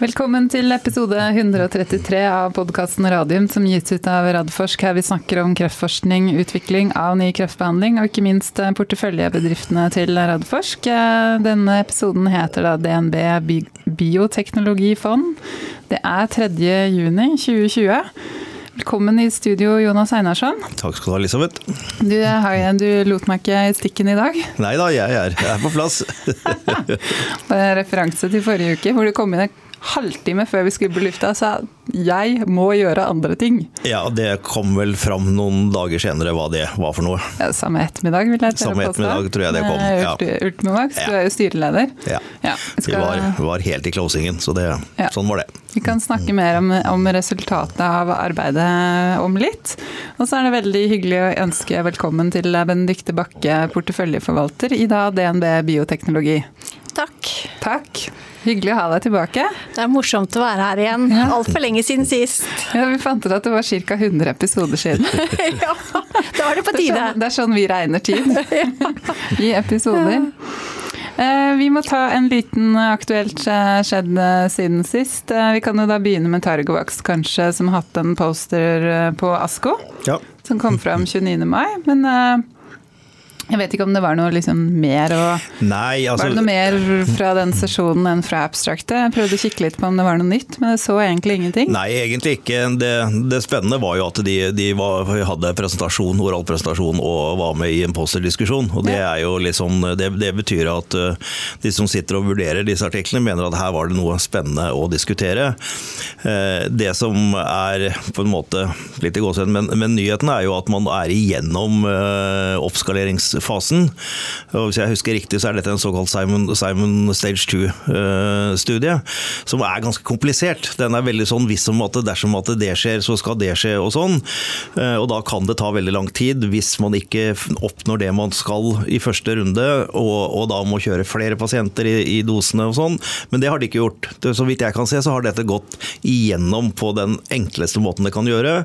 Velkommen til episode 133 av podkasten Radium, som gis ut av Radforsk. Her vi snakker om kreftforskning, utvikling av ny kreftbehandling, og ikke minst porteføljebedriftene til Radforsk. Denne episoden heter da DNB Bioteknologifond. Det er 3. juni 2020. Velkommen i studio, Jonas Einarsson. Takk skal du ha, Elisabeth. Du, du, lot meg ikke i stikken i dag? Nei da, jeg er, jeg er på plass. Referanse til forrige uke, hvor du kom inn halvtime før vi skulle på lufta, sa jeg må gjøre andre ting. Ja, det kom vel fram noen dager senere hva det var for noe. Ja, samme ettermiddag, vil jeg tørre Samme ettermiddag tror jeg det kom. Ja. Ultimovax, du er jo styreleder. Ja. ja skal... vi var, var, helt i closingen, så det, ja. sånn var det. Vi kan snakke mer om, om resultatet av arbeidet om litt. Og så er det veldig hyggelig å ønske velkommen til Benedicte Bakke, porteføljeforvalter i da DNB Bioteknologi. Takk. Takk. Hyggelig å ha deg tilbake. Det er morsomt å være her igjen. Ja. Altfor lenge siden sist. Ja, Vi fant ut at det var ca. 100 episoder siden. ja, da var det på tide. Det er, sånn, det er sånn vi regner tid. I episoder. Eh, vi må ta en liten aktuelt skjedd eh, siden sist. Eh, vi kan jo da begynne med Targovax, kanskje, som har hatt en poster på ASKO. Ja. Som kom fram 29. mai. Men jeg vet ikke om det var noe liksom mer å Nei, altså, Var det noe mer fra den sesjonen enn fra abstrakte? Jeg prøvde å kikke litt på om det var noe nytt, men det så egentlig ingenting. Nei, egentlig ikke. Det, det spennende var jo at de, de var, hadde presentasjon, oral presentasjon og var med i en posterdiskusjon. Og det er jo liksom det, det, betyr at uh, de som sitter og vurderer disse artiklene, mener at her var det noe spennende å diskutere. Uh, det som er på en måte litt i gåsehud, men, men nyheten er jo at man er igjennom uh, oppskalerings fasen. Og hvis jeg husker riktig, så er dette en såkalt Simon, Simon Stage 2-studie, eh, som er ganske komplisert. Den er veldig sånn hvis om at dersom at det skjer, så skal det skje og sånn. Eh, og da kan det ta veldig lang tid hvis man ikke oppnår det man skal i første runde, og, og da må kjøre flere pasienter i, i, dosene og sånn. Men det har de ikke gjort. Så vidt jeg kan se, så har dette gått igjennom på den enkleste måten det kan gjøre,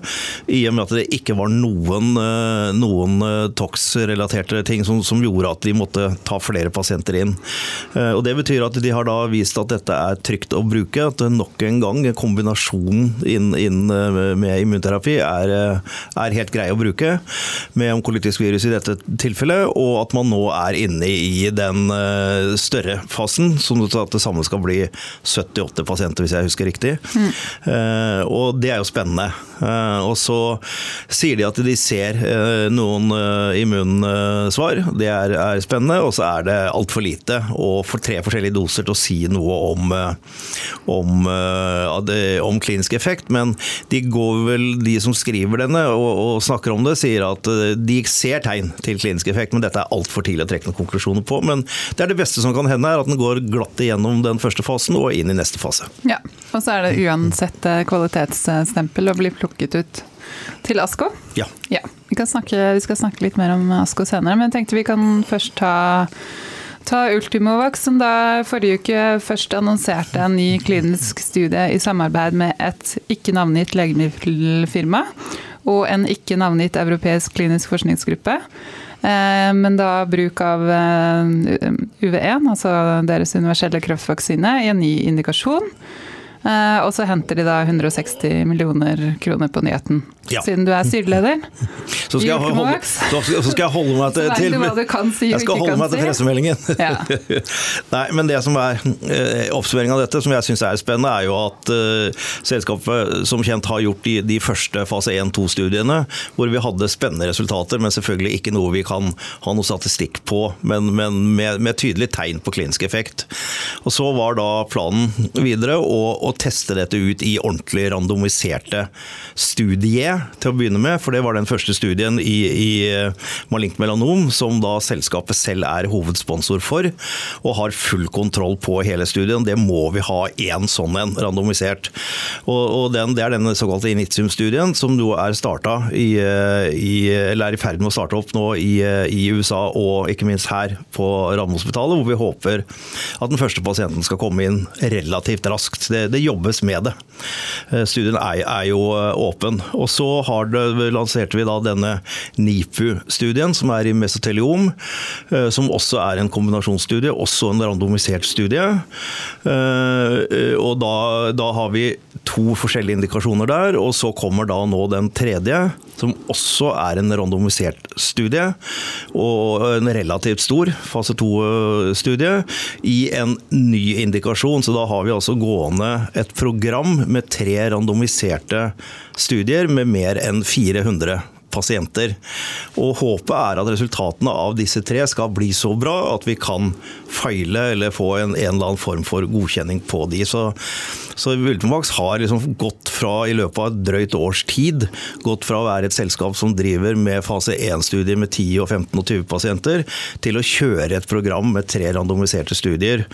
i og med at det ikke var noen, eh, noen TOX-relaterte ting som, som, gjorde at de måtte ta flere pasienter inn. Eh, og Det betyr at de har da vist at dette er trygt å bruke. At nok en gang kombinasjonen inn, inn eh, med immunterapi er, eh, er, helt grei å bruke med onkolytisk virus i dette tilfellet, og at man nå er inne i den større fasen, som det samme skal bli 78 pasienter, hvis jeg husker riktig. Mm. Og det er jo spennende. Og så sier de at de ser noen immun svar. Det er, er spennende. Og så er det altfor lite og for tre forskjellige doser til å si noe om, eh, om, eh, om, klinisk effekt. Men de går vel, de som skriver denne og, og, snakker om det, sier at eh, de ser tegn til klinisk effekt, men dette er altfor tidlig å trekke noen konklusjoner på. Men det er det beste som kan hende, er at den går glatt igjennom den første fasen og inn i neste fase. Ja, og så er det uansett kvalitetsstempel å bli plukket ut til ASKO? Ja. ja. Vi, snakke, vi, skal snakke litt mer om ASKO senere, men jeg tenkte vi kan først ta, ta Ultimovax, som da forrige uke først annonserte en ny klinisk studie i samarbeid med et ikke navngitt legemiddelfirma og en ikke navngitt europeisk klinisk forskningsgruppe. Eh, men da bruk av eh, UV1, altså deres universelle kreftvaksine, i en ny indikasjon. Eh, og så henter de da 160 millioner kroner på nyheten. Ja. Siden du er styreleder. Så skal, holde, så skal jeg holde, meg til, til si Jeg skal holde meg til pressemeldingen. Ja. Nei, men det som er oppsummeringen oppsummering av dette, som jeg syns er spennende, er jo at uh, selskapet som kjent har gjort de, de første fase 1-2-studiene, hvor vi hadde spennende resultater, men selvfølgelig ikke noe vi kan ha noe statistikk på, men, men med, med, tydelig tegn på klinisk effekt. Og Så var da planen videre å, teste dette ut i ordentlig randomiserte studier til å begynne med, for det var den første studien i, i eh, malignt melanom som da selskapet selv er hovedsponsor for, og har full kontroll på hele studien. Det må vi ha én sånn en, randomisert. Og, og den, Det er den såkalte Initium-studien, som jo er starta i, eh, i, eller er i ferd med å starte opp nå i, eh, i USA og ikke minst her på Radiumhospitalet, hvor vi håper at den første pasienten skal komme inn relativt raskt. Det, det jobbes med det. Studien er, er jo åpen. Og så det, lanserte vi da denne NIPU-studien, som er i mesoteliom. Som også er en kombinasjonsstudie, også en randomisert studie. Og da, da har vi to forskjellige indikasjoner der, og så kommer da nå den tredje, som også er en randomisert studie. Og en relativt stor fase to-studie i en ny indikasjon. Så da har vi altså gående et program med tre randomiserte studier med mer enn 400 pasienter. Og Håpet er at resultatene av disse tre skal bli så bra at vi kan feile eller få en, en eller annen form for godkjenning på de. Så, så Ultimax har liksom gått fra, i løpet av et drøyt års tid, gått fra å være et selskap som driver med fase 1-studier med 10, og 15 og 20 pasienter, til å kjøre et program med tre randomiserte studier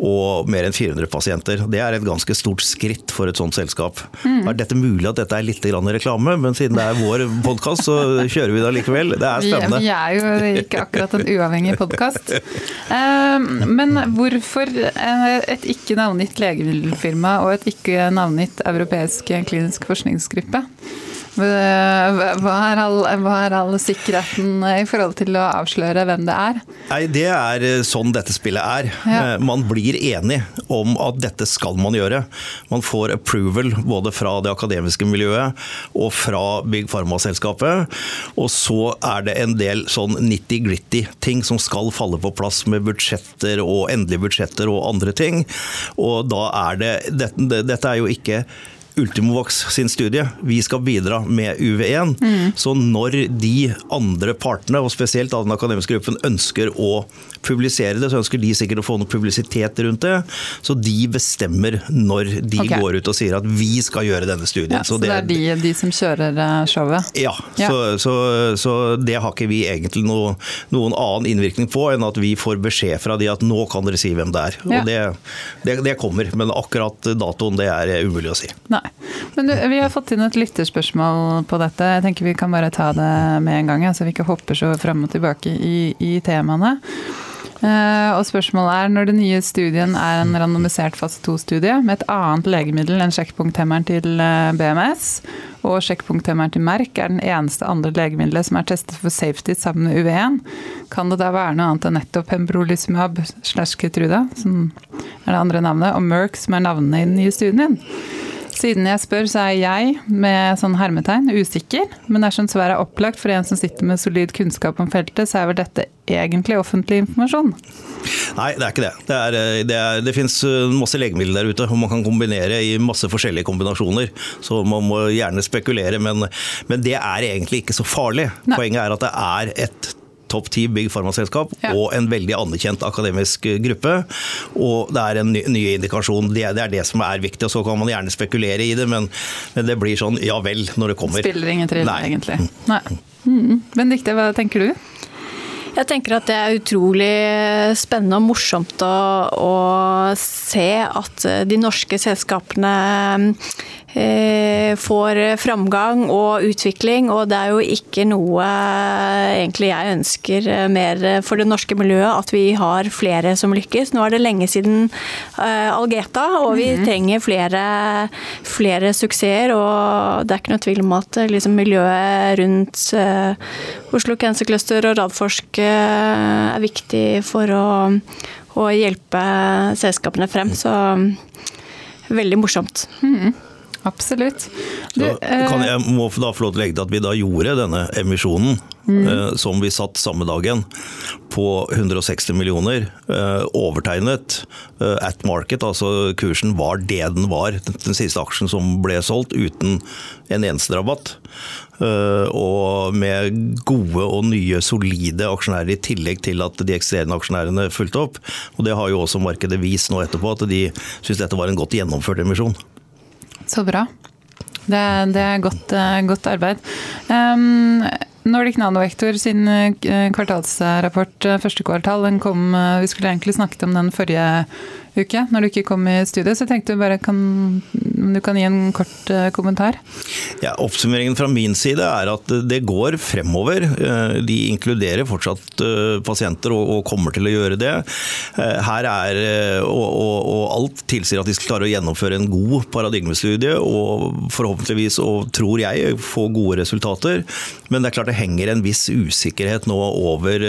og mer enn 400 pasienter. Det er et ganske stort skritt for et sånt selskap. Mm. Er dette mulig at dette er litt reklame, men siden det er vår podkast, så kjører vi det likevel. Det er spennende. Vi, er jo ikke akkurat en uavhengig podkast. Eh, men hvorfor et ikke navngitt legemiddelfirma og et ikke navngitt europeisk klinisk forskningsgruppe? Hva er, all, hva er all sikkerheten i forhold til å avsløre hvem det er? Nei, Det er eh, sånn dette spillet er. Ja. Eh, man blir enig om at dette skal man gjøre. Man får approval både fra det akademiske miljøet og fra Big Pharma-selskapet. Og så er det en del sånn nitty-gritty ting som skal falle på plass med budsjetter og endelige budsjetter og andre ting. Og da er det Dette, dette er jo ikke Ultimovax sin studie. Vi skal bidra med UV1. Mm. Så når de andre partene, og spesielt den akademiske gruppen, ønsker å publisere det, så ønsker de sikkert å få noe publisitet rundt det. Så de bestemmer når de okay. går ut og sier at vi skal gjøre denne studien. Ja, så, det, er de, de, som kjører eh, showet? Ja, ja. Så, så, så, det har ikke vi egentlig noe, noen annen innvirkning på enn at vi får beskjed fra de at nå kan dere si hvem det er. Ja. Og det, det, det, kommer, men akkurat datoen det er umulig å si. Nei. Men du, vi har fått inn et lytterspørsmål på dette. Jeg tenker Vi kan bare ta det med en gang, så vi ikke hopper så frem og tilbake i, i temaene. Uh, og spørsmålet er, Når den nye studien er en randomisert fase 2-studie med et annet legemiddel enn sjekkpunkthemmeren til eh, BMS, og sjekkpunkthemmeren til Merck er den eneste andre legemiddelet som er testet for safety sammen med UV1, kan det da være noe annet enn nettopp pembrolizumab slash Ketruda, som er det andre navnet, og Merck som er navnene i den nye studien din? Siden jeg spør, så er jeg, med sånn hermetegn, usikker. Men dersom svaret er opplagt for en som sitter med solid kunnskap om feltet, så er vel dette egentlig offentlig informasjon? Nei, det er ikke det. Det, er, det, er, det finnes uh, masse legemidler der ute, og man kan kombinere i masse forskjellige kombinasjoner. Så man må gjerne spekulere, men, men det er egentlig ikke så farlig. Nei. Poenget er at det er et topp ti big pharma-selskap ja. og en veldig anerkjent akademisk gruppe. Og det er en ny, ny indikasjon. Det, det, er det som er viktig. og Så kan man gjerne spekulere i det, men, men det blir sånn ja vel når det kommer. Spiller ingen trill, egentlig. Nei. Mm. Benedicte, hva tenker du? Jeg tenker at det er utrolig spennende og morsomt å, å se at de norske selskapene Eh, får framgang og utvikling. Og det er jo ikke noe eh, egentlig jeg ønsker eh, mer for det norske miljøet, at vi har flere som lykkes. Nå er det lenge siden Algeta, og vi mm. trenger flere, flere, suksesser. Og det er ikke noe tvil om at liksom, miljøet rundt Oslo Cancer Cluster og Radforsk er viktig for å, å hjelpe selskapene frem. Så veldig morsomt. Mm. Absolutt. Du, kan jeg må da få lov til å legge til at vi da gjorde denne emisjonen, mm. eh, som vi satt samme dagen, på 160 millioner, eh, overtegnet eh, at market. Altså kursen var det den var, den siste aksjen som ble solgt, uten en eneste rabatt. Og med gode og nye, solide aksjonærer, i tillegg til at de ekstreme aksjonærene fulgte opp. Og Det har jo også markedet vist nå etterpå, at de syns dette var en godt gjennomført emisjon. Så bra. Det, det er godt, eh, godt arbeid. Um, Nordic Nanovektor sin eh, kvartalsrapport, eh, første kvartal, den kom Vi skulle egentlig snakket om den forrige uke, når du ikke kom i studio. Så jeg tenkte bare kan, du kan gi en kort uh, kommentar. Ja, Oppsummeringen fra min side er at det går fremover. Eh, de inkluderer fortsatt uh, pasienter og, og, kommer til å gjøre det. Her er, og, og, og, alt tilsier at de skal klare å gjennomføre en god paradigmestudie og forhåpentligvis, og tror jeg, få gode resultater. Men det er klart det henger en viss usikkerhet nå over,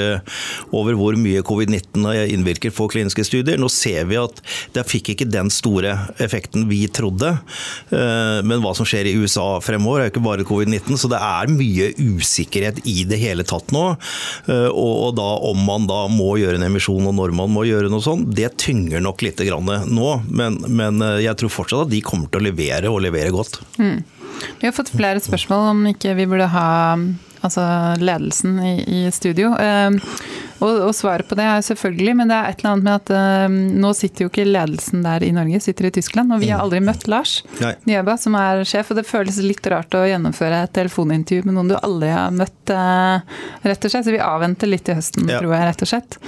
over hvor mye covid-19 innvirker på kliniske studier. Nå ser vi at det fikk ikke den store effekten vi trodde. Eh, men hva som skjer i USA fremover, er jo ikke bare covid-19, så det er mye usikkerhet i det hele tatt nå. Eh, og da om man da må gjøre en emisjon og når man må gjøre noe sånt, det tynger nok litt nå. Men, men eh, jeg tror fortsatt at de kommer til å levere, og levere godt. Mm. Vi har fått flere spørsmål om ikke vi burde ha altså ledelsen i, i studio. Eh, og, og, svaret på det er selvfølgelig, men det er et eller annet med at uh, nå sitter jo ikke ledelsen der i Norge, sitter i Tyskland. Og vi har mm. aldri møtt Lars Nyeba, som er sjef. Og det føles litt rart å gjennomføre et telefonintervju med noen du aldri har møtt, uh, rett og slett. Så vi avventer litt i høsten, ja. tror jeg, rett og slett.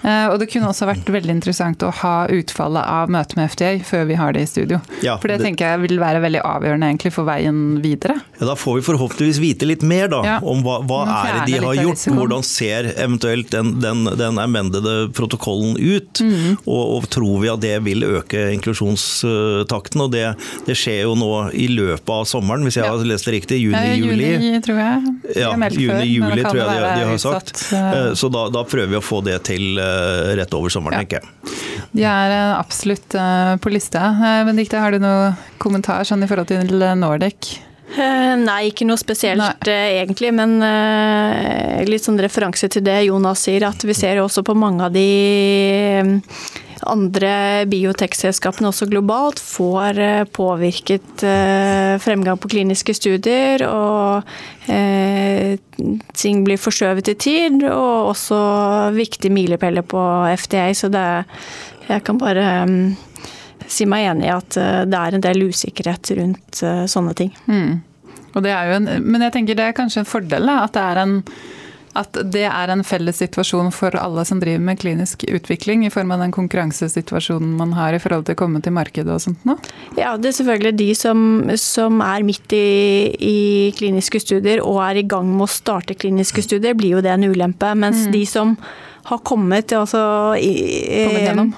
Uh, og det kunne også vært veldig interessant å ha utfallet av møtet med FDA før vi har det i studio. Ja, for det, det, tenker jeg vil være veldig avgjørende egentlig for veien videre. Ja, da får vi forhåpentligvis vite litt mer da, om hva, hva er det de har gjort. Hvordan ser eventuelt den den, den amendede protokollen ut. Mm. Og, og, tror vi at det vil øke inklusjonstakten. Og det, det, skjer jo nå i løpet av sommeren, hvis jeg har lest det riktig. Juni-juli. Ja, juni, tror jeg. Ja, juni-juli tror jeg de, de, har sagt. Eh, så da, da, prøver vi å få det til eh, rett over sommeren, ja. tenker jeg. De er eh, absolutt på lista. Benedicte, har du noen kommentar sånn i forhold til Nordic? Eh, nei, ikke noe spesielt Nei. Eh, egentlig, men eh, litt sånn referanse til det Jonas sier, at vi ser også på mange av de andre biotekselskapene også globalt får påvirket fremgang på kliniske studier, og ting blir forskjøvet i tid, og også viktige milepæler på FDA, så det Jeg kan bare si meg enig i at eh, det er en del usikkerhet rundt eh, sånne ting. Mm. En, men jeg tenker det er kanskje en fordel at det er en at det er en felles situasjon for alle som driver med klinisk utvikling, i form av den konkurransesituasjonen man har i forhold til å komme til markedet og sånt nå? Ja, det er selvfølgelig de som, som er midt i, i, kliniske studier og er i gang med å starte kliniske studier, blir jo det en ulempe. Mens mm. de som har kommet, altså, i, kommet, igjennom.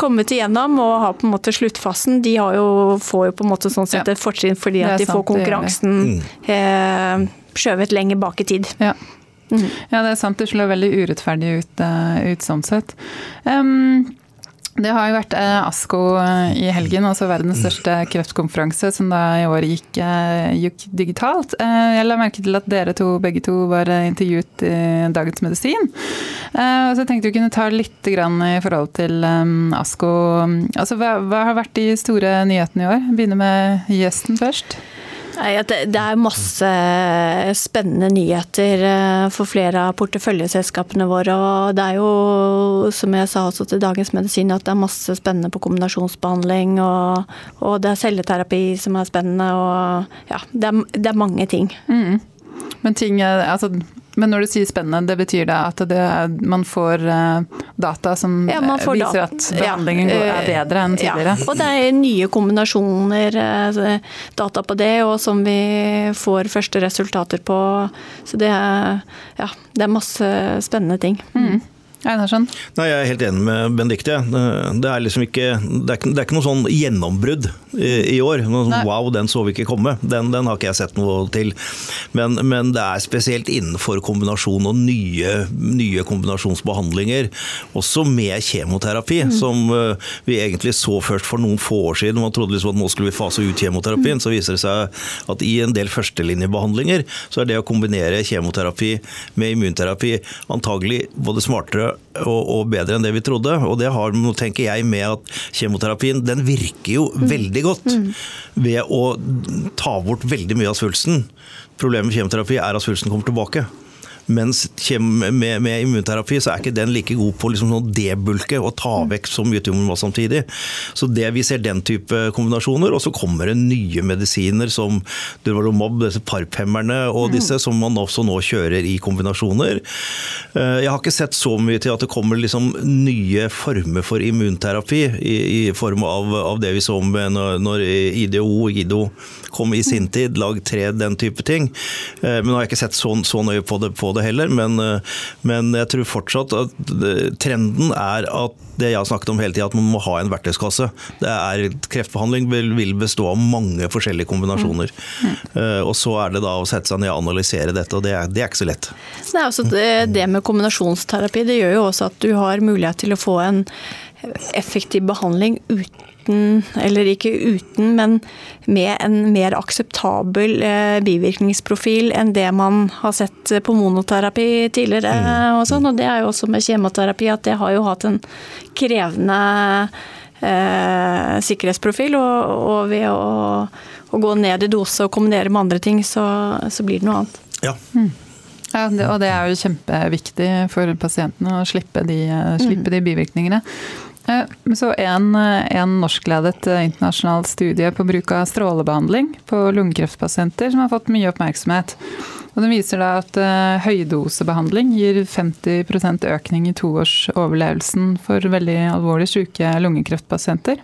kommet igjennom og har på en måte sluttfasen, de jo, får jo på en måte sånn sett et fortrinn fordi at de sant, får konkurransen eh, skjøvet lenger bak i tid. Ja. Mm. ja. det er sant. Det slår veldig urettferdig ut, uh, ut sånn sett. Um, det har jo vært eh, ASKO eh, i helgen, altså verdens største kreftkonferanse, som da i år gikk, eh, gikk digitalt. Jeg la merke til at dere to begge to var intervjuet i Dagens Medisin. Så jeg tenkte vi kunne ta litt i forhold til ASKO. Altså, hva, hva har vært de store nyhetene i år? Begynne med gjesten først. Det er masse spennende nyheter eh, for flere av porteføljeselskapene våre. og Det er jo, som jeg sa også til Dagens Medisin, at det er masse spennende på kombinasjonsbehandling. Og, og det er celleterapi som er spennende. og ja, Det er, det er mange ting. Mm. Men ting, altså men når du sier spennende, det betyr det at det, man får uh, data som ja, får viser data. at behandlingen ja, er bedre enn tidligere? Ja. Og det er nye kombinasjoner, uh, data på det, og som vi får første resultater på. Så det er, ja, det er masse spennende ting. Mm. Einarsson? Nei, Jeg er helt enig med Benedicte. Det er liksom ikke, det er ikke, det er ikke noe sånn gjennombrudd i, i år. Sånn, wow, den så vi ikke komme. Den, den, har ikke jeg sett noe til. Men, men, det er spesielt innenfor kombinasjon og nye, nye kombinasjonsbehandlinger, også med kjemoterapi, mm. som uh, vi egentlig så først for noen få år siden. Man trodde liksom at nå skulle vi fase ut kjemoterapien. Mm. Så viser det seg at i en del førstelinjebehandlinger så er det å kombinere kjemoterapi med immunterapi antagelig både smartere og, og, bedre enn det vi trodde. Og det har, tenker jeg, med at kjemoterapien den virker jo mm. veldig godt mm. ved å ta bort veldig mye av svulsten. Problemet med kjemoterapi er at svulsten kommer tilbake. Mens med, med, immunterapi så er ikke den like god på liksom sånn debulke og ta mm. vekk så mye tumor samtidig. Så det vi ser den type kombinasjoner, og så kommer det nye medisiner som Durvalumab, disse parphemmerne og mm. disse som man også nå kjører i kombinasjoner. Eh, jeg har ikke sett så mye til at det kommer liksom nye former for immunterapi i, i form av, av, det vi så med når, når IDO og IDO kom i sin tid, lag tre, den type ting. Eh, men nå har jeg ikke sett så, så nøye på det, på det heller. Men, eh, men, jeg tror fortsatt at trenden er at det jeg har snakket om hele tida, at man må ha en verktøyskasse. Det er, kreftbehandling vil, vil bestå av mange forskjellige kombinasjoner. Mm. Uh, Og så er det da å sette seg ned og analysere dette, og det er, det er ikke så lett. Nei, altså det, det med kombinasjonsterapi det gjør jo også at du har mulighet til å få en effektiv behandling uten uten, eller ikke uten, men med en mer akseptabel eh, bivirkningsprofil enn det man har sett på monoterapi tidligere. Mm. Og, sånn. og det er jo også med kjemoterapi at det har jo hatt en krevende eh, sikkerhetsprofil. Og, og ved å, å, gå ned i dose og kombinere med andre ting, så, så blir det noe annet. Ja. Mm. Ja, det, og det er jo kjempeviktig for pasientene å slippe de, slippe de bivirkningene. Eh, så en, eh, en norskledet eh, internasjonal studie på bruk av strålebehandling på lungekreftpasienter som har fått mye oppmerksomhet. Og den viser da at høydosebehandling gir 50% økning i toårsoverlevelsen for veldig alvorlig syke lungekreftpasienter.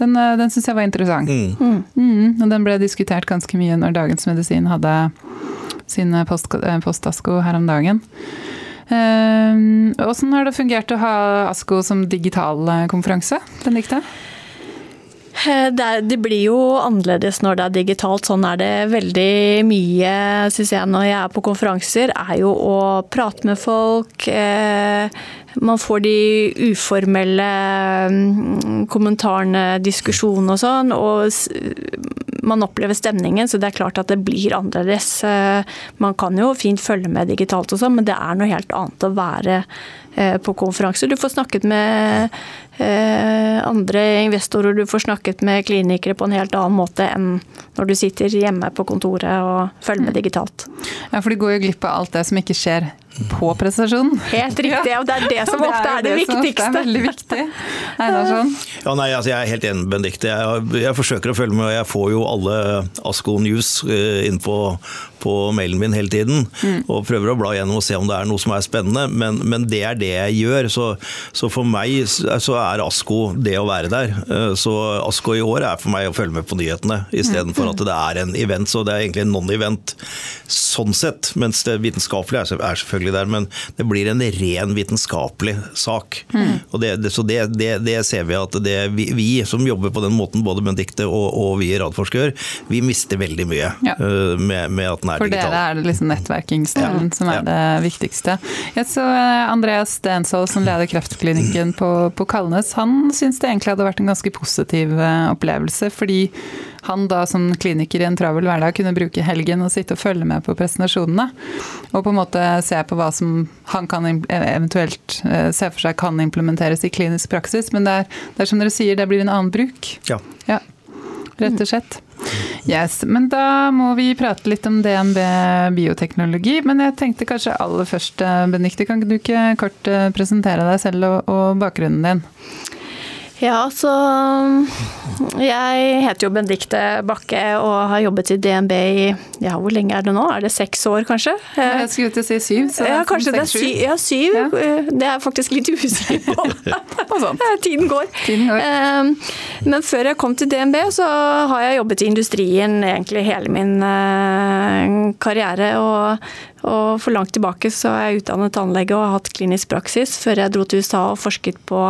Den, den syns jeg var interessant. Mm. Mm, og den ble diskutert ganske mye når Dagens Medisin hadde sin post, postasko her om dagen. Åssen ehm, har det fungert å ha ASKO som digital eh, konferanse, Det, er, det, blir jo annerledes når det er digitalt. Sånn er det veldig mye, syns jeg, når jeg er på konferanser. Er jo å prate med folk. Eh, man får de uformelle mm, kommentarene, diskusjonene og sånn. Og man opplever stemningen, så det er klart at det blir annerledes. Eh, man kan jo fint følge med digitalt og sånn, men det er noe helt annet å være eh, på konferanser. Du får snakket med eh, andre investorer, du får snakket med klinikere på en helt annen måte enn når du sitter hjemme på kontoret og følger med mm. digitalt. Ja, for du går jo glipp av alt det som ikke skjer på prestasjonen. Helt riktig, og det er det som ofte er det, det viktigste. Det er veldig viktig. Einarsson? Ja, nei, altså, jeg er helt enig med Benedicte. Jeg, jeg, forsøker å følge med, og jeg får jo alle Asko News eh, inn på, på mailen min hele tiden. Mm. Og prøver å bla gjennom og se om det er noe som er spennende, men, men det er det jeg gjør. Så, så, for meg så er Asko det å være der. Eh, så Asko i år er for meg å følge med på nyhetene, istedenfor mm. at det er en event. Så det er egentlig en non-event sånn sett. Mens det vitenskapelige er selvfølgelig selvfølgelig der, men det blir en ren vitenskapelig sak. Mm. Og det, det, så det, det, ser vi at vi, vi, som jobber på den måten, både Benedicte og, og vi Radforsker, vi mister veldig mye ja. uh, med, med, at den er For digital. For dere er det liksom nettverkingsdelen ja. som er ja. det viktigste. Jeg så eh, Andreas Stensvold som leder Kreftklinikken på, på Kalnes, han syns det egentlig hadde vært en ganske positiv eh, opplevelse. fordi han da som kliniker i en travel hverdag kunne bruke helgen og sitte og følge med på presentasjonene. Og på en måte se på hva som han kan eventuelt eh, se for seg kan implementeres i klinisk praksis. Men det er, det er som dere sier, det blir en annen bruk. Ja. ja. Rett og slett. Yes, Men da må vi prate litt om DNB bioteknologi. Men jeg tenkte kanskje aller først, eh, Benikte, kan du ikke kort eh, presentere deg selv og, og bakgrunnen din? Ja, så Jeg heter jo Benedicte Bakke og har jobbet i DNB i ja, hvor lenge er det nå? Er det seks år, kanskje? Jeg skulle til å si syv. Så det ja, kanskje det er syv. Ja, syv. Ja. Det er faktisk litt usikker på. Tiden går. Tiden går. Ehm, men før jeg kom til DNB, så har jeg jobbet i industrien egentlig hele min eh, karriere. og og for langt tilbake så er jeg utdannet tannlege og har hatt klinisk praksis før jeg dro til USA og forsket på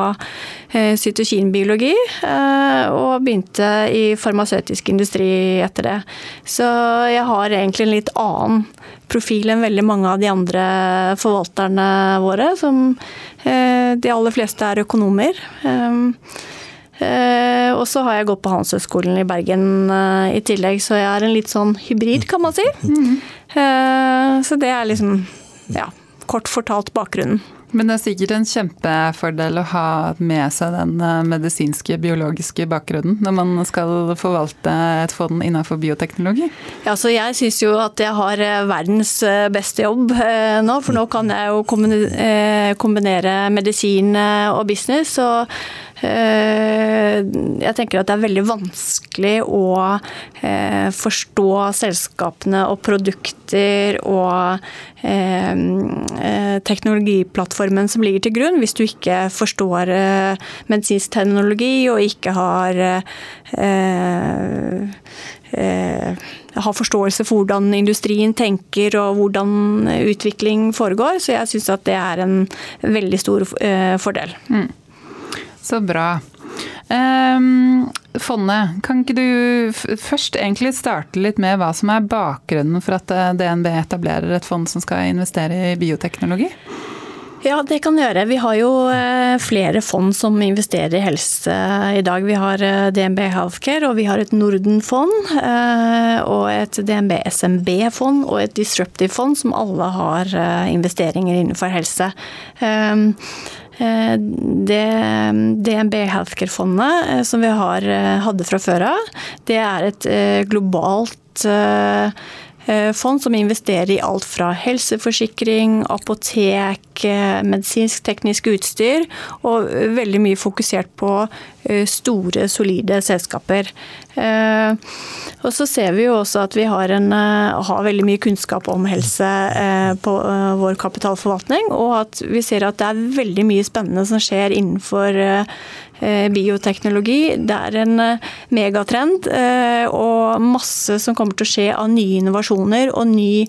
eh, cytokinbiologi. Eh, og begynte i farmasøytisk industri etter det. Så jeg har egentlig en litt annen profil enn veldig mange av de andre forvalterne våre, som eh, de aller fleste er økonomer. og så har jeg gått på Handelshøyskolen i Bergen i tillegg, så jeg er en litt sånn hybrid, kan man si. Mm. Eh, så det er liksom, ja, kort fortalt bakgrunnen. Men det er sikkert en kjempefordel å ha med seg den eh, medisinske, biologiske bakgrunnen når man skal forvalte et fond innenfor bioteknologi? Ja, så jeg syns jo at jeg har eh, verdens eh, beste jobb nå, for nå kan jeg jo kombinere medisin og business. og Eh, jeg tenker at det er veldig vanskelig å eh, forstå selskapene og produkter og eh, teknologiplattformen som ligger til grunn, hvis du ikke forstår medisinsk teknologi og ikke har har forståelse for hvordan industrien tenker og hvordan utvikling foregår. Så jeg syns at det er en veldig stor fordel. Mm. Så bra. Um, fondet, kan ikke du først egentlig starte litt med hva som er bakgrunnen for at eh, DNB etablerer et fond som skal investere i bioteknologi? Ja, det kan gjøre. Vi har jo eh, flere fond som investerer i helse i dag. Vi har eh, DNB Healthcare, og vi har et Norden-fond. Og et DNB SMB-fond og et Disruptive-fond, som alle har investeringer innenfor helse. Eh, det DNB Healthcare-fondet eh, som vi har, eh, hadde fra før av, det er et globalt fond som investerer i alt fra helseforsikring, apotek, medisinsk teknisk utstyr, og veldig mye fokusert på store, solide selskaper. Og så ser vi jo også at vi har, en, har veldig mye kunnskap om helse på vår kapitalforvaltning, og at vi ser at det er veldig mye spennende som skjer innenfor bioteknologi. Det er en megatrend og masse som kommer til å skje av nye innovasjoner og ny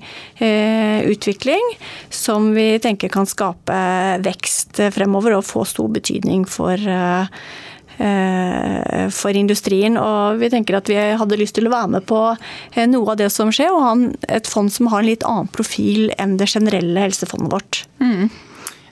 utvikling som vi tenker kan skape vekst fremover og få stor betydning for Eh, for industrien. Og vi tenker at vi hadde lyst til å være med på eh, noe av det som skjer, og ha et fond som har en litt annen profil enn det generelle helsefondet vårt. Mm.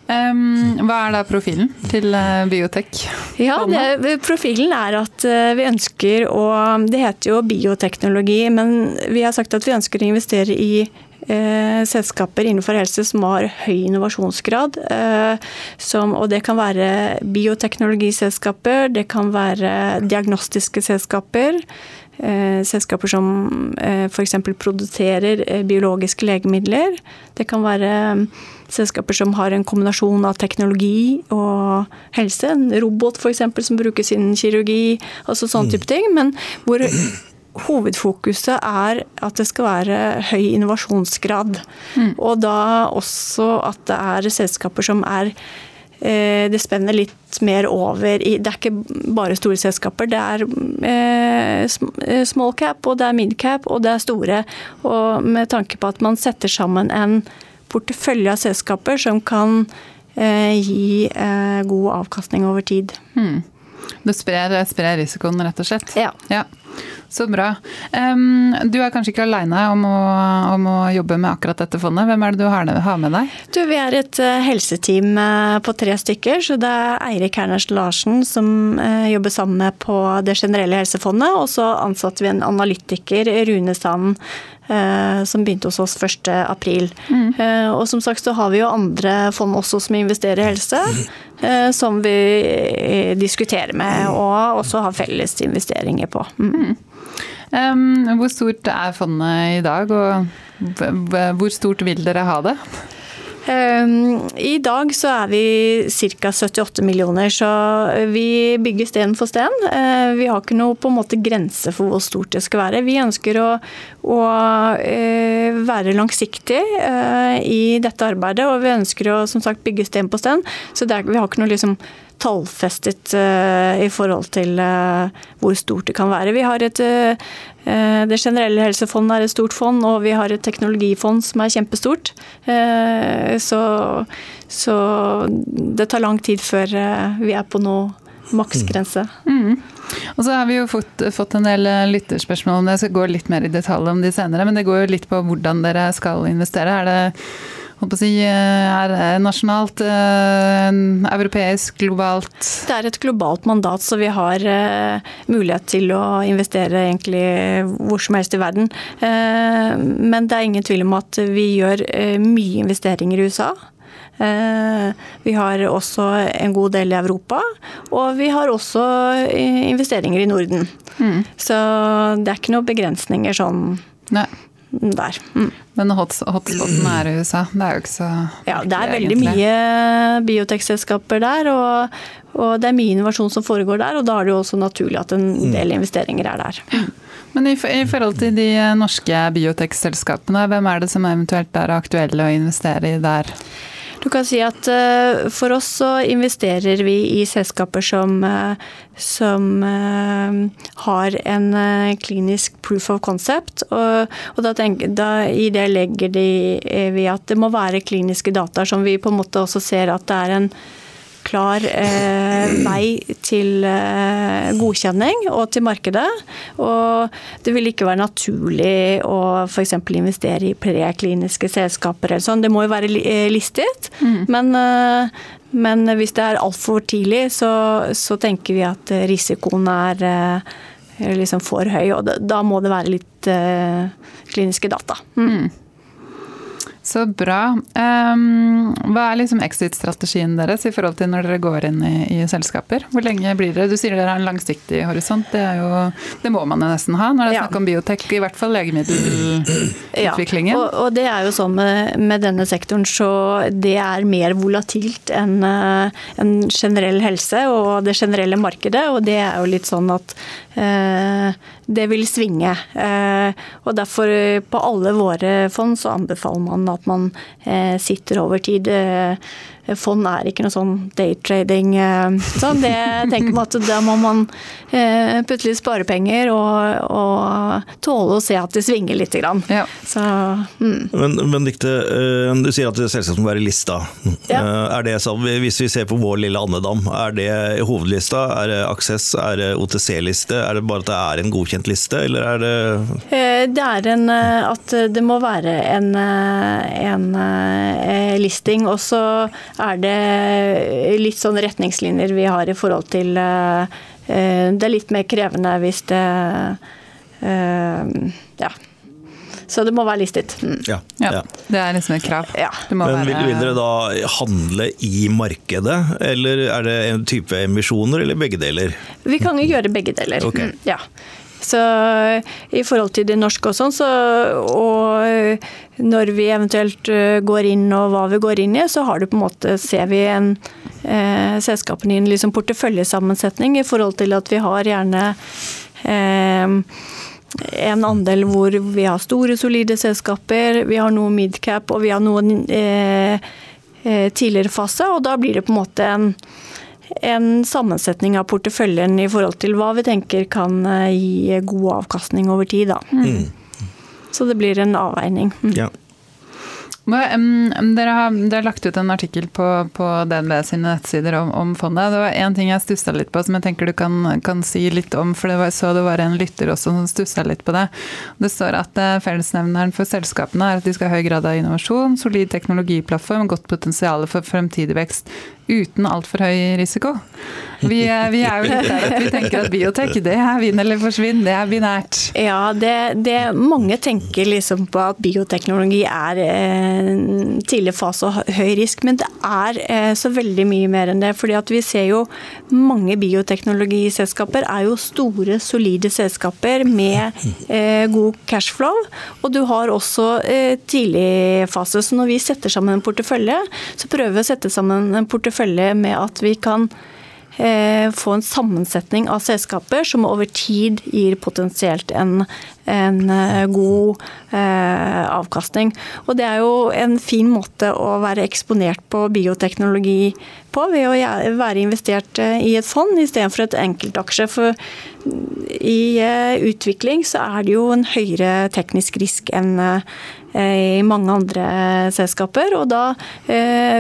Hva er da profilen til uh, biotek? Ja, det, Profilen er at uh, vi ønsker å Det heter jo bioteknologi, men vi har sagt at vi ønsker å investere i eh, selskaper innenfor helse som har høy innovasjonsgrad. Eh, som, og det kan være bioteknologiselskaper, det kan være diagnostiske selskaper. Eh, selskaper som eh, f.eks. produserer eh, biologiske legemidler. Det kan være selskaper som har en kombinasjon av teknologi og helse. En robot f.eks. som brukes innen kirurgi, altså sånn type ting. Men hvor hovedfokuset er at det skal være høy innovasjonsgrad. Mm. Og da også at det er selskaper som er eh, det spenner litt mer over i Det er ikke bare store selskaper. Det er eh, eh, small cap, og det er mid cap, og det er store. Og med tanke på at man setter sammen en portefølje av selskaper som kan gi god avkastning over tid. Mm. Det sprer, sprer, risikoen, rett og slett? Ja. ja. Så bra. Um, du er kanskje ikke aleine om, om, å jobbe med akkurat dette fondet. Hvem er det du har, har med deg? Du, vi er et uh, helseteam uh, på tre stykker. Så det er Eirik Herners Larsen som uh, jobber sammen med på det generelle helsefondet. Og så ansatte vi en analytiker, Rune Sand, som begynte hos oss 1.4. Mm. Og som sagt så har vi jo andre fond også som investerer i helse, som vi diskuterer med og også har felles investeringer på. Mm. Mm. Um, hvor stort er fondet i dag, og hvor stort vil dere ha det? I dag så er vi ca. 78 millioner, så vi bygger sten for sten. Uh, vi har ikke noe på en måte grense for hvor stort det skal være. Vi ønsker å, å uh, være langsiktig uh, i dette arbeidet, og vi ønsker å som sagt bygge sten på sten. Så er, vi har ikke noe liksom tallfestet uh, i forhold til uh, hvor stort det kan være. Vi har et, uh, Det generelle helsefondet er et stort fond, og vi har et teknologifond som er kjempestort. Så, så, det tar lang tid før vi er på noe maksgrense. Mm. Og så har vi jo fått, fått, en del lytterspørsmål om det, jeg skal gå litt mer i detalj om de senere. Men det går jo litt på hvordan dere skal investere. Er det si, eh, er nasjonalt, eh, europeisk, globalt? Det er et globalt mandat, så vi har eh, mulighet til å investere egentlig hvor som helst i verden. Men det er ingen tvil om at vi gjør mye investeringer i USA. Vi har også en god del i Europa, og vi har også investeringer i Norden. Mm. Så det er ikke noen begrensninger sånn Nei. Der. Mm. Men hotspoten er i USA? Det er jo ikke så Ja, det er veldig egentlig. mye biotekselskaper der. Og, og, det er mye innovasjon som foregår der, og da er det jo også naturlig at en mm. del investeringer er der. Mm. Men i, i, forhold til de norske biotekselskapene, hvem er det som eventuelt er aktuelle å investere i der? Du kan si at uh, for oss så investerer vi i selskaper som, uh, som uh, har en klinisk proof of concept. Og, og da, tenker, da, i det legger de, vi at det må være kliniske data som vi på en måte også ser at det er en klar eh, vei til eh, godkjenning og til markedet. Og det vil ikke være naturlig å f.eks. investere i prekliniske selskaper eller sånn. Det må jo være eh, listet. Mm. Men, eh, men, hvis det er altfor tidlig, så, så, tenker vi at risikoen er eh, liksom for høy. Og da må det være litt eh, kliniske data. Mm. Så bra. Um, hva er liksom exit-strategien deres i forhold til når dere går inn i, i, selskaper? Hvor lenge blir dere? Du sier dere har en langsiktig horisont. Det, jo, det må man jo nesten ha når det er ja. snakk om biotek, i hvert fall legemiddelutviklingen. Ja, og, og, det er jo sånn med, med, denne sektoren, så det er mer volatilt enn uh, en generell helse og det generelle markedet. Og det er jo litt sånn at uh, det vil svinge. Uh, og derfor på alle våre fond så anbefaler man at man eh, sitter over tid. Eh, fond er ikke noe sånn daytrading. Sånn. Det tenker man at da må man putte litt sparepenger og, og, tåle å se at det svinger litt. Ja. Så, mm. Men, Benedicte, du sier at det selvsagt må være lista. Ja. Er det så, hvis vi ser på vår lille andedam, er det hovedlista? Er det Aksess? Er det OTC-liste? Er det bare at det er en godkjent liste, eller er det Det er en at det må være en en eh, listing. Og så er det litt sånn retningslinjer vi har i forhold til eh, eh, Det er litt mer krevende hvis det Ja. Så det må være listet. Mm. Ja, ja. Det er liksom et krav. Ja. Men vil, vil, dere da handle i markedet, eller er det en type emisjoner, eller begge deler? Vi kan jo gjøre begge deler. Okay. Mm, ja. Så i forhold til det norske og sånn, så Og når vi eventuelt eh, går inn og hva vi går inn i, så har du på en måte, ser vi en eh, selskapene i en liksom porteføljesammensetning i forhold til at vi har gjerne eh, en andel hvor vi har store, solide selskaper, vi har noe midcap og vi har noen eh, eh tidligere fase, og da blir det på en måte en en sammensetning av porteføljen i forhold til hva vi tenker kan eh, gi god avkastning over tid. Da. Mm. Så det blir en avveining. Mm. Ja. Dere, har, dere, har, lagt ut en artikkel på, på DNB sine nettsider om, om, fondet. Det var én ting jeg stussa litt på som jeg tenker du kan, kan si litt om. For det var, så det var en lytter også som stussa litt på det. Det står at uh, fellesnevneren for selskapene er at de skal ha høy grad av innovasjon, solid teknologiplattform, godt potensial for fremtidig vekst uten altfor høy risiko. Vi, vi, er jo litt der at vi tenker at biotek det er vinn eller forsvinn, det er binært. Ja, det, det, mange tenker liksom på at bioteknologi er eh, tidlig fase og høy risk, men det er eh, så veldig mye mer enn det. fordi at vi ser jo mange bioteknologiselskaper er jo store, solide selskaper med eh, god cashflow. Og du har også eh, tidlig fase. Så når vi setter sammen en portefølje, så prøver vi å sette sammen en portefølje følge med at vi kan eh, få en sammensetning av selskaper som over tid gir potensielt en, en eh, god eh, avkastning. Og det er jo en fin måte å være eksponert på bioteknologi på, ved å være investert eh, i et fond istedenfor et enkeltaksje. For i eh, utvikling så er det jo en høyere teknisk risk enn i mange andre selskaper. Og da,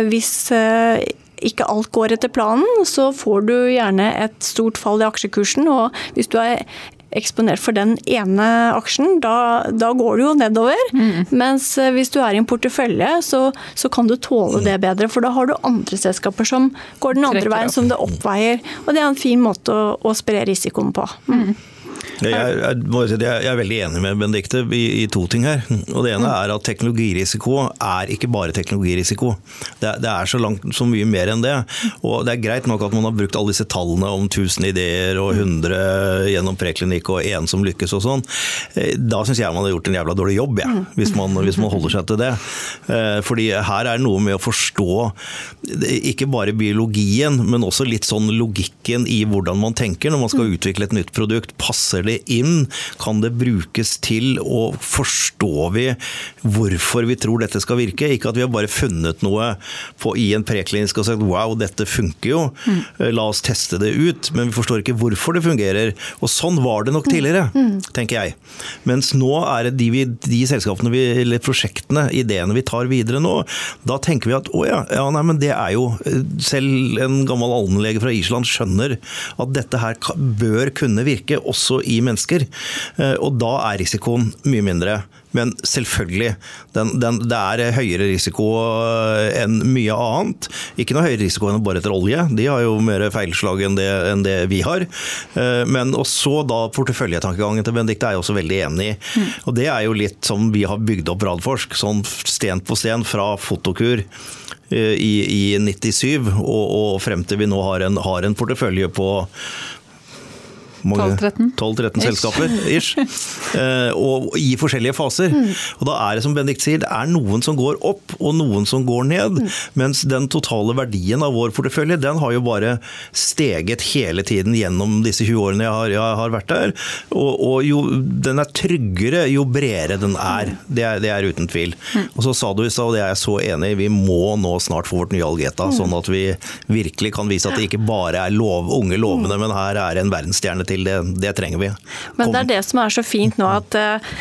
hvis ikke alt går etter planen, så får du gjerne et stort fall i aksjekursen. Og hvis du er eksponert for den ene aksjen, da, da går det jo nedover. Mm. Mens eh, hvis du er i en portefølje, så, så, kan du tåle det bedre. For da har du andre selskaper som går den andre veien, som det oppveier. Og det er en fin måte å, å spre risikoen på. Mm. Jeg er, jeg er, veldig enig med Benedicte i, i, to ting her. Og Det ene mm. er at teknologirisiko er ikke bare teknologirisiko. Det, det, er så, langt, så mye mer enn det. Og Det er greit nok at man har brukt alle disse tallene om 1000 ideer og 100 gjennom preklinikk og én som lykkes og sånn. Eh, da syns jeg man har gjort en jævla dårlig jobb, ja, hvis, man, hvis man holder seg til det. Eh, fordi her er det noe med å forstå ikke bare biologien, men også litt sånn logikken i hvordan man tenker når man skal utvikle et nytt produkt. Passer det det inn? Kan det brukes til? Og forstår vi hvorfor vi tror dette skal virke? Ikke at vi har bare funnet noe på, i en preklinisk og sagt wow, dette funker jo, mm. la oss teste det ut. Men vi forstår ikke hvorfor det fungerer. Og sånn var det nok mm. tidligere, mm. tenker jeg. Mens nå er det de, vi, de selskapene vi, eller prosjektene, ideene vi tar videre nå, da tenker vi at å ja, ja nei, men det er jo Selv en gammel allmennlege fra Island skjønner at dette her bør kunne virke også i mennesker. Eh, og da er risikoen mye mindre. Men selvfølgelig, den, den, det er høyere risiko eh, enn mye annet. Ikke noe høyere risiko enn å bore etter olje, de har jo mer feilslag enn det, enn det vi har. men men også da porteføljetankegangen til Benedicte er jeg også veldig enig i. Mm. Og det er jo litt som vi har bygd opp Radforsk, sånn sten på sten fra Fotokur i, i 97 og, og, frem til vi nå har en, har en portefølje på 12-13 selskaper, ish. Eh, og i forskjellige faser. Mm. Og da er det som Bendik sier, det er noen som går opp og noen som går ned. Mm. Mens den totale verdien av vår portefølje den har jo bare steget hele tiden gjennom disse 20 årene jeg har, jeg har vært der. Og, og, jo den er tryggere jo bredere den er. Det er, det er uten tvil. Mm. Og så sa du i stad, og det er jeg så enig i, vi må nå snart få vårt nye Algeta. Sånn at vi virkelig kan vise at det ikke bare er lov, unge lovende, men her er en verdensstjerne til. Det, det trenger vi. Men det er det som er så fint nå, at, eh,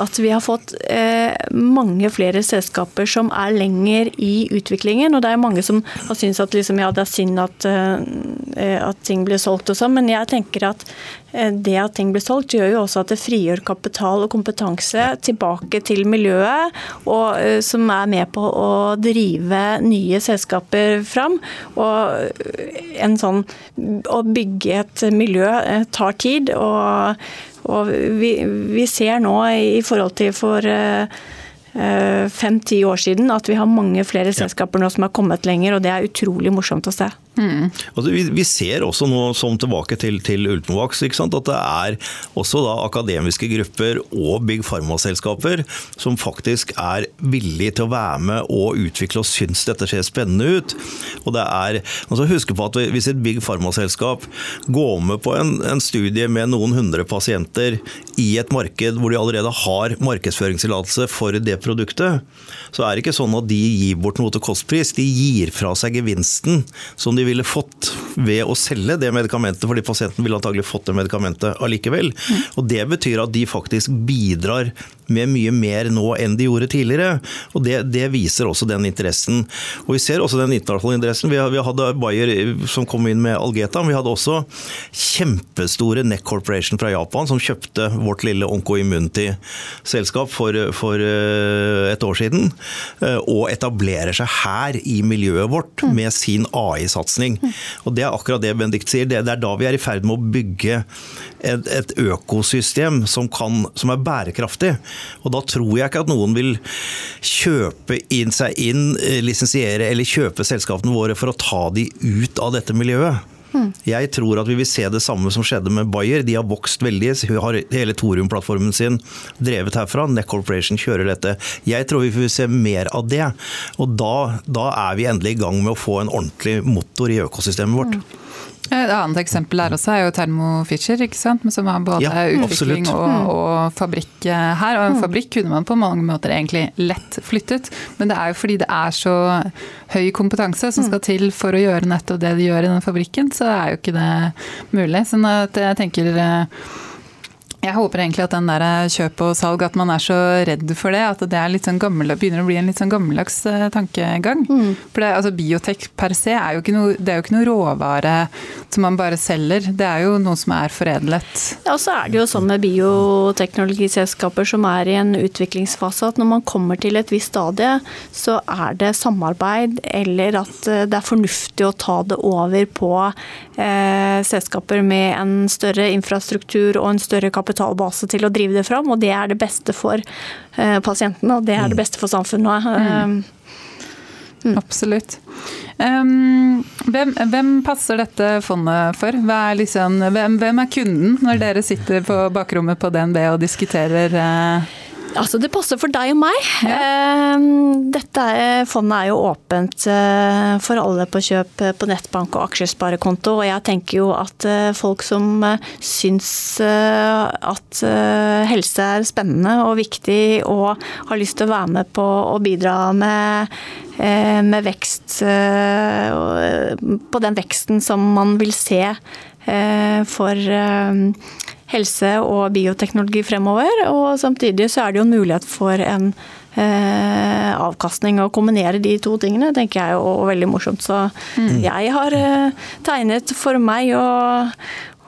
at vi har fått eh, mange flere selskaper som er lenger i utviklingen. Og det er mange som har syntes at liksom, ja, det er synd at, eh, at ting blir solgt og sånn, men jeg tenker at det at ting blir solgt, gjør jo også at det frigjør kapital og kompetanse tilbake til miljøet, og, som er med på å drive nye selskaper fram. Og en sånn, å bygge et miljø tar tid. og, og vi, vi, ser nå i forhold til for eh, fem-ti år siden at vi har mange flere selskaper nå som har kommet lenger, og det er utrolig morsomt å se. Mm. Altså, vi, vi, ser også nå, som tilbake til, til Ultimovax, at det er også da akademiske grupper og big pharma-selskaper som faktisk er villige til å være med og utvikle og syns dette ser spennende ut. Og det er, altså Husk på at hvis et big pharma-selskap går med på en, en, studie med noen hundre pasienter i et marked hvor de allerede har markedsføringstillatelse for det produktet, så er det ikke sånn at de gir bort noe til kostpris. De gir fra seg gevinsten som de ville fått ved å selge det medikamentet, fordi pasienten ville antagelig fått det medikamentet allikevel. Mm. Og Det betyr at de faktisk bidrar med mye mer nå enn de gjorde tidligere. og Det, det viser også den interessen. Og Vi ser også den internasjonale interessen. Vi, vi hadde Bayer som kom inn med Algeta, men vi hadde også kjempestore Neck Corporation fra Japan som kjøpte vårt lille Onco-Immunity-selskap for, for, eh, et år siden. Eh, og etablerer seg her i miljøet vårt med sin AI-satsing. Og Det er akkurat det Benedikt sier. Det, det er da vi er i ferd med å bygge et, et økosystem som, kan, som, er bærekraftig. Og Da tror jeg ikke at noen vil kjøpe inn seg inn, eh, lisensiere eller kjøpe selskapene våre for å ta de ut av dette miljøet. Hmm. Jeg tror at vi vil se det samme som skjedde med Bayer. De har vokst veldig. Har hele Thorium-plattformen sin drevet herfra. Neck Corporation kjører dette. Jeg tror vi vil se mer av det. Og da, da er vi endelig i gang med å få en ordentlig motor i økosystemet vårt. Hmm. Et annet eksempel der også er jo Thermo Fisher, ikke sant? som har både ja, utvikling og, mm. og, fabrikk her. Og en mm. fabrikk kunne man på mange måter egentlig lett flyttet, men det er jo fordi det er så høy kompetanse som mm. skal til for å gjøre nettopp det de gjør i den fabrikken, så er jo ikke det mulig. Sånn at jeg tenker eh, Jeg håper egentlig at den der kjøp og salg, at man er så redd for det. At det er sånn gammel, begynner å bli en litt sånn gammeldags eh, tankegang. Mm. For det, altså, Biotek per se er jo, det er jo ikke noe råvare som man bare selger. Det er jo noe som er foredlet. Ja, og så er det jo sånn med bioteknologiselskaper som er i en utviklingsfase, at når man kommer til et visst stadie, så er det samarbeid eller at eh, det er fornuftig å ta det over på eh, selskaper med en større infrastruktur og en større kapital kapitalbase til å drive det fram, og det er det beste for uh, pasientene, og det er det mm. beste for samfunnet. Mm. Mm. Absolutt. Um, hvem, hvem, passer dette fondet for? Er liksom, hvem, hvem, er kunden når dere sitter på bakrommet på DNB og diskuterer uh Altså, det passer for deg og meg. Ja. Ehm, dette fondet er jo åpent eh, for alle på kjøp på nettbank og aksjesparekonto. Og jeg tenker jo at eh, folk som eh, syns at helse er spennende og viktig og har lyst til å være med på å bidra med, med vekst På den veksten som man vil se for helse og bioteknologi fremover. Og samtidig så er det jo en mulighet for en eh, avkastning. Å kombinere de to tingene tenker jeg er jo veldig morsomt. Så mm. jeg har eh, tegnet for meg og,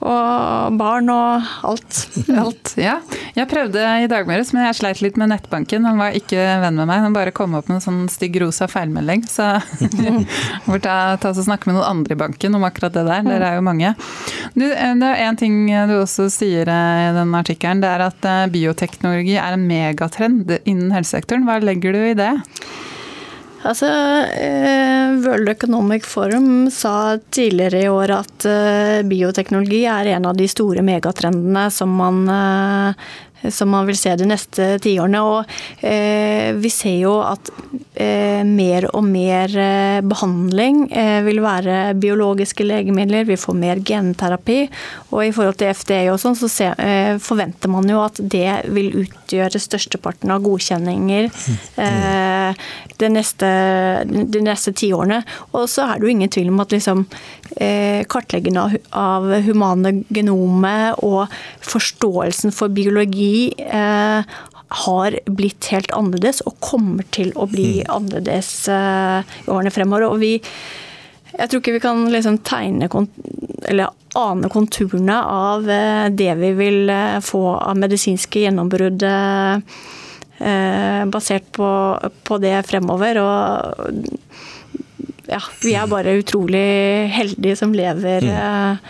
og barn og alt. alt. Ja. Jeg prøvde i dag morges, men jeg sleit litt med nettbanken. Han var ikke venn med meg. Han bare kom opp med en sånn stygg rosa feilmelding. Så får ta, ta og snakke med noen andre i banken om akkurat det der. Dere er jo mange. Du, eh, det er en ting du også sier eh, i den artikkelen. Det er at eh, bioteknologi er en megatrend innen helsesektoren. Hva legger du i det? Altså, eh, World Economic Forum sa tidligere i år at eh, bioteknologi er en av de store megatrendene som man eh, som man vil se de neste tiårene. Og vi ser jo at mer og mer eh, behandling eh, vil være biologiske legemidler, vi får mer genterapi. Og i forhold til FDA og sånn, så forventer man jo at det vil utgjøre størsteparten av godkjenninger eh, de neste, de neste tiårene. Og så er det jo ingen tvil om at liksom, kartleggingen av, av humane genomet og forståelsen for biologi eh, har blitt helt annerledes og kommer til å bli mm. annerledes eh, i årene fremover. Og vi, jeg tror ikke vi kan liksom tegne eller ane konturene av eh, det vi vil eh, få av medisinske gjennombrudd eh, basert på, på, det fremover. Og ja, vi er bare utrolig heldige som lever mm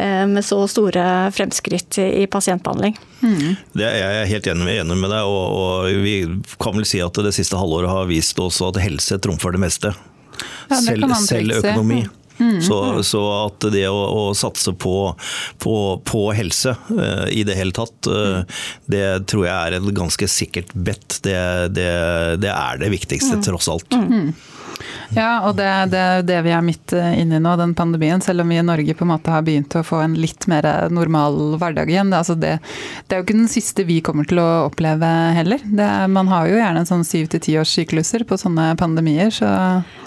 Eh, med så store fremskritt i pasientbehandling. Mm. Det er jeg helt enig, enig med deg, og, og, vi kan vel si at det siste halvåret har vist oss at helse trumfer det meste. Ja, det selv, selv økonomi. Mm. Så, så, at det å, å satse på, på, på helse uh, i det hele tatt, uh, det tror jeg er et ganske sikkert bet. Det, det, det er det viktigste, mm. tross alt. Mm. Ja, og det er det, det, vi er midt eh, inne i nå, den pandemien. Selv om vi i Norge på en måte har begynt å få en litt mer normal hverdag igjen. Det, altså det, det er jo ikke den siste vi kommer til å oppleve heller. Er, man har jo gjerne en sånn syv til ti års sykluser på sånne pandemier, så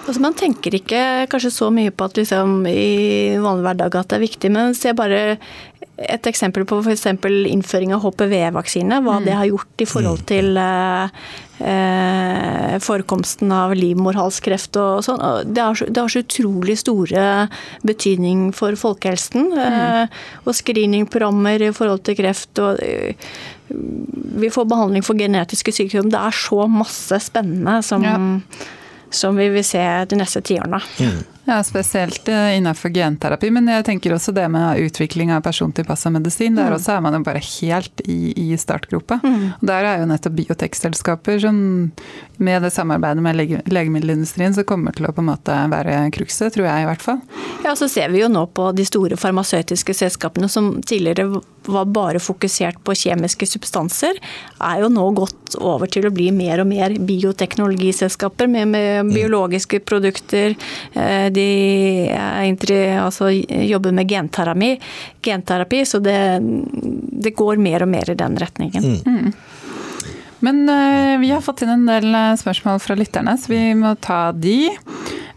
altså, Man tenker ikke kanskje så mye på at liksom, i vanlig hverdag at det er viktig, men se bare et eksempel på f.eks. innføring av HPV-vaksine, hva mm. det har gjort i forhold mm. til eh, forekomsten av livmorhalskreft og sånn. Det, det, har så utrolig store betydning for folkehelsen. Mm. Eh, og screeningprogrammer i forhold til kreft. og eh, vi får behandling for genetiske sykdommer. Det er så masse spennende som, ja. Som vi vil se de neste tiårene. Mm. Ja, Spesielt eh, innenfor genterapi, men jeg tenker også det med utvikling av persontilpassa medisin. Der mm. også er man jo bare helt i, i startgropa. Mm. Og Der er jo nettopp biotekselskaper som med det samarbeidet med lege, legemiddelindustrien som kommer til å på en måte være krukset, tror jeg i hvert fall. Ja, så ser vi jo nå på de store farmasøytiske selskapene som tidligere var bare fokusert på kjemiske substanser, er jo nå gått over til å bli mer og mer bioteknologiselskaper med, med mm. biologiske produkter. Eh, de altså, jobber med genterapi, genterapi så det, det, går mer og mer i den retningen. Mm. Mm. Men uh, vi har fått inn en del eh, spørsmål fra lytterne, så vi må ta de.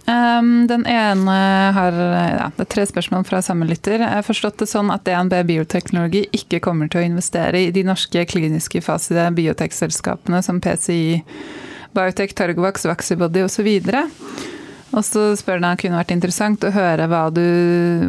Um, den ene har ja, det er tre spørsmål fra samme lytter. Jeg har forstått det sånn at DNB Bioteknologi ikke kommer til å investere i de norske kliniske fasede biotekselskapene som PCI, Biotech, Targovax, Vaxibody osv. Og så spør han kunne vært interessant å høre hva, du,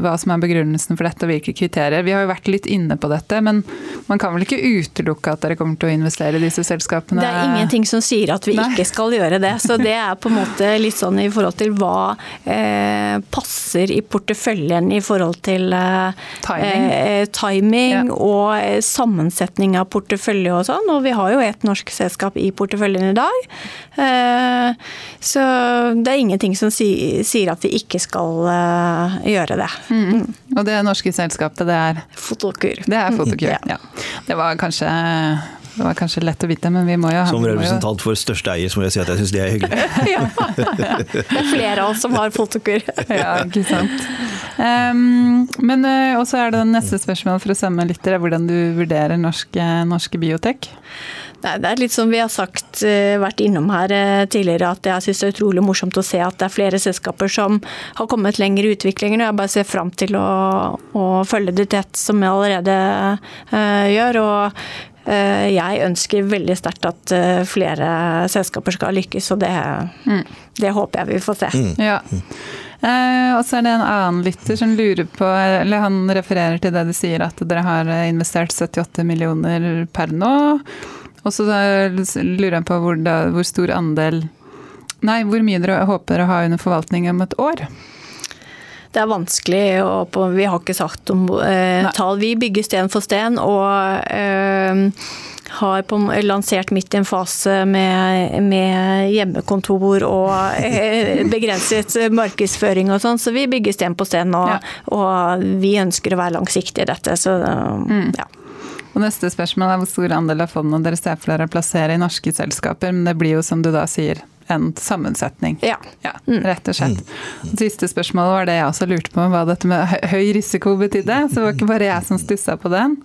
hva, som er begrunnelsen for dette og hvilke kriterier. Vi har jo vært litt inne på dette, men man kan vel ikke utelukke at dere kommer til å investere i disse selskapene? Det er ingenting som sier at vi Nei. ikke skal gjøre det. Så det er på en måte litt sånn i forhold til hva eh, passer i porteføljen i forhold til eh, timing, eh, timing ja. og eh, sammensetning av portefølje og sånn. Og vi har jo et norsk selskap i porteføljen i dag. Eh, så det er ingenting som sier at vi ikke skal uh, gjøre det. Mm. Og det norske selskapet, det er? Fotokur. Det er Fotokur, ja. ja. Det var kanskje det var kanskje lett å vite, men vi må jo Som representant for største eier så må jeg si at jeg syns det er hyggelig. ja. Det er flere av oss som har fotokur. ja, ikke sant. Um, men uh, også er det neste spørsmål for å samme lytter, hvordan du vurderer norske, norske biotek? Nei, det er litt som vi har sagt, eh, vært innom her eh, tidligere, at jeg syns det er utrolig morsomt å se at det er flere selskaper som har kommet lenger i utviklingen. og Jeg bare ser fram til å, å følge det tett, som vi allerede uh, gjør. og uh, jeg ønsker veldig sterkt at uh, flere selskaper skal lykkes, og det, mm. det håper jeg vi får se. Mm. Ja. og så er det en annen lytter som lurer på, eller han refererer til det du sier, at dere har investert 78 millioner per nå. Og så lurer jeg på hvor, da, hvor, stor andel Nei, hvor mye dere håper å ha under forvaltning om et år? Det er vanskelig, og vi har ikke sagt om eh, tall. Vi bygger sten for sten. og eh, har på, lansert midt i en fase med, med hjemmekontor og eh, begrenset markedsføring og sånn, så vi bygger sten på sten. Og, ja. og vi ønsker å være langsiktige i dette. Så, mm. ja. Og neste spørsmål er hvor stor andel av fondene dere ser for dere å plassere i norske selskaper, men det blir jo som du da sier en sammensetning. Ja. ja mm. Rett og slett. Det siste spørsmålet var det jeg også lurte på, hva dette med høy risiko betydde. Så det var ikke bare jeg som stussa på den.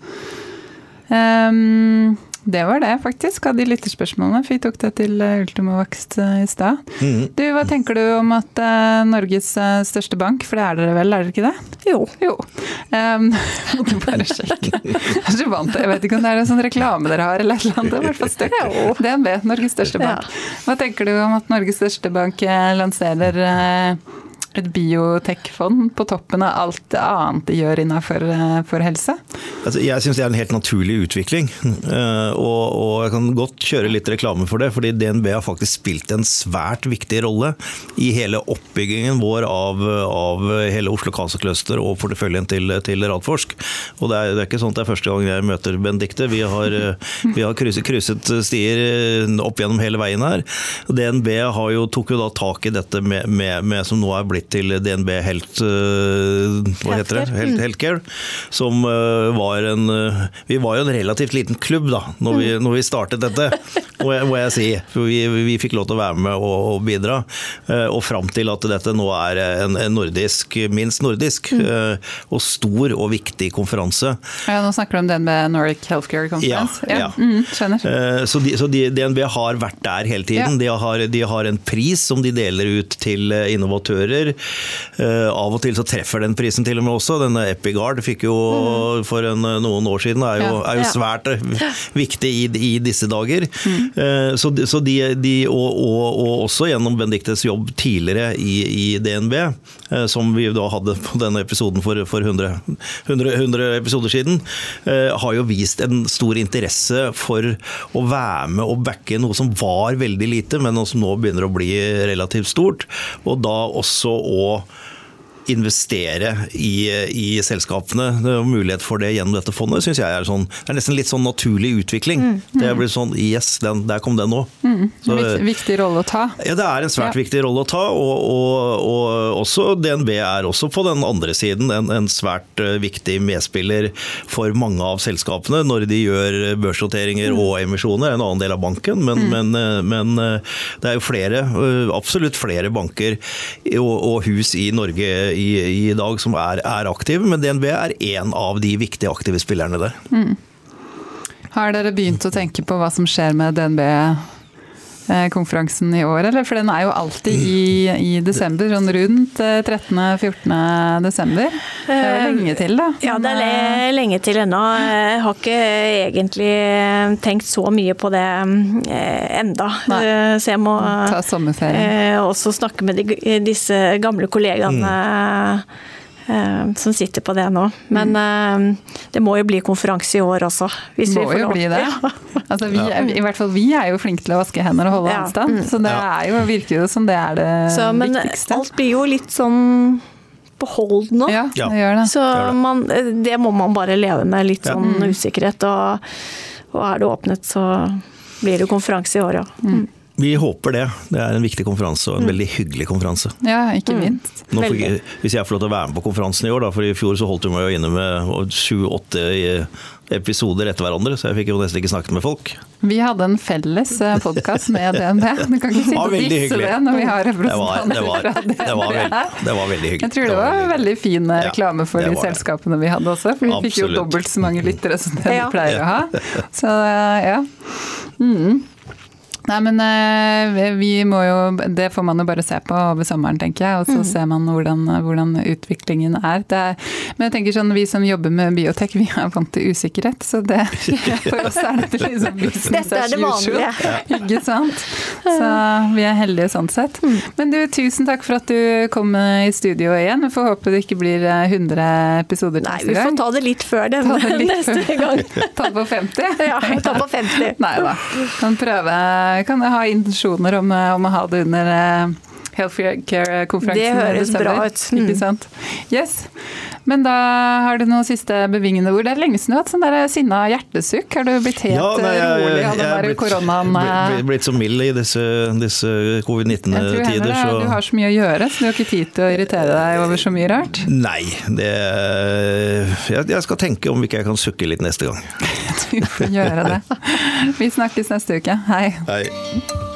Um, det var det, faktisk, av de lytterspørsmålene. For vi tok det til eh, Ultimovax eh, i stad. Mm. Du, Hva tenker du om at uh, Norges største bank, for det er dere vel, er dere ikke det? Jo. jo. Um, måtte bare sjekke. Jeg er så vant til Jeg vet ikke om det er en sånn reklame dere har, eller et eller annet. Det er i hvert fall støkk. DNB, Norges største bank. Hva tenker du om at Norges største bank lanserer uh, et biotekfond på toppen av alt det annet de gjør innenfor for helse? Altså, jeg syns det er en helt naturlig utvikling. Eh, og, og, jeg kan godt kjøre litt reklame for det, fordi DNB har faktisk spilt en svært viktig rolle i hele oppbyggingen vår av, av hele Oslo Cancer Cluster og porteføljen til, til Radforsk. Og det er, det er, ikke sånn at det er første gang jeg møter Benedicte. Vi har, vi har krysset, krysset stier opp gjennom hele veien her. DNB jo, tok jo da tak i dette med, med, med som nå er blitt til DNB Health, eh, hva heter det? Health, mm. Healthcare. Som eh, var en eh, Vi var jo en relativt liten klubb da når vi, mm. når vi startet dette, må jeg, må jeg si. For vi, vi, fikk lov til å være med og, og bidra. Og fram til at dette nå er en, en nordisk, minst nordisk, mm. og stor og viktig konferanse. Ja, Nå snakker du om DNB Nordic Healthcare Conference? Ja. ja. Mm, skjønner. Så, de, så de, DNB har vært der hele tiden. Ja. De, har, de har en pris som de deler ut til innovatører. Uh, av og til så treffer den prisen til og med også. Denne Epigard fikk jo mm. for en, noen år siden, er jo, er jo svært ja. viktig i, i, disse dager. Mm. Så, så, de, de og, og, og, også gjennom Benedictes jobb tidligere i, i DNB, eh, som vi da hadde på denne episoden for, for 100, 100, 100, episoder siden, har jo vist en stor interesse for å være med og backe noe som var veldig lite, men som nå begynner å bli relativt stort. Og da også å investere i, i selskapene. Mulighet for det gjennom dette fondet syns jeg er sånn Det er nesten litt sånn naturlig utvikling. Mm, mm. Det blir sånn Yes, den, der kom den nå. Mm, Så, viktig, viktig, rolle å ta. Ja, det er en svært ja. viktig rolle å ta. Og, og, og, også DNB er også på den andre siden en, en svært uh, viktig medspiller for mange av selskapene når de gjør børsnoteringer mm. og emisjoner. En annen del av banken, men, mm. men, uh, men uh, det er jo flere, absolutt flere banker og, og hus i Norge i, i dag som er, er, aktive, men DNB er én av de viktige aktive spillerne der. Mm. Har dere begynt å tenke på hva som skjer med DNB konferansen i år, eller? For den er jo alltid i, i desember, sånn rundt 13.-14. desember. Det er jo lenge til, da. Ja, det er lenge til ennå. Jeg har ikke egentlig tenkt så mye på det enda. Nei. Så jeg må Ta sommerferie. også snakke med de, disse gamle kollegaene. Mm Eh, som sitter på det nå. Men mm. det må jo bli konferanse i år også. Hvis må vi får jo lov. bli det. Ja. Altså, vi ja. I hvert fall vi er jo flinke til å vaske hender og holde ja. avstand, mm. så det er jo, virker jo som det er det så, men viktigste. Alt blir jo litt sånn på hold nå. Ja, det gjør det. Så man, det må man bare leve med. Litt sånn mm. usikkerhet. Og, og, er det åpnet, så blir det konferanse i år, ja. Mm. Vi håper det. Det er en viktig konferanse og en mm. veldig hyggelig konferanse. Ja, ikke mm. minst. Nå, for, hvis jeg får lov til å være med på konferansen i år, da, for i fjor så holdt vi meg jo inne med sju-åtte episoder etter hverandre, så jeg fikk jo nesten ikke snakket med folk. Vi hadde en felles eh, podkast med DNB. Du kan ikke sitte og disse det når vi har representanter fra DNB. Det var, veldig, det var veldig hyggelig. Jeg tror det var, det var veldig fin eh, reklame for de selskapene vi hadde også, for vi Absolutt. fikk jo dobbelt så mange lyttere som det vi pleier å ha. Så eh, ja. Mm. Nei, men eh, vi må jo Det får man jo bare se på over sommeren, tenker jeg. Og så mm. ser man hvordan, hvordan utviklingen er. er. Men jeg tenker sånn, vi som jobber med biotek, vi er vant til usikkerhet. Så det, for oss er dette liksom business as usual. Ikke sant? Så vi er heldige sånn sett. Mm. Men du, tusen takk for at du kom i studio igjen. Vi får håpe det ikke blir 100 eh, episoder Nei, neste gang. Nei, vi får ta det litt før den neste før. gang. ta på 50? Ja, ta på 50. Nei da. Kan prøve kan jeg ha intensjoner om, eh, om å ha det under eh, Healthcare-konferansen. Det høres bra ut. Mm. Ikke sant. Yes. Men da har du noen siste bevingende ord. Det er lenge siden du har hatt sånn der sinna hjertesukk. Har du blitt helt ja, nei, jeg, rolig av den der koronaen? Jeg er blitt, blitt så mild i disse, disse covid-19-tider. Så... Du har så mye å gjøre, så du har ikke tid til å irritere deg over så mye rart? Nei, det jeg, jeg skal tenke om ikke jeg kan sukke litt neste gang. du får gjøre det. Vi snakkes neste uke. Hei. Hei.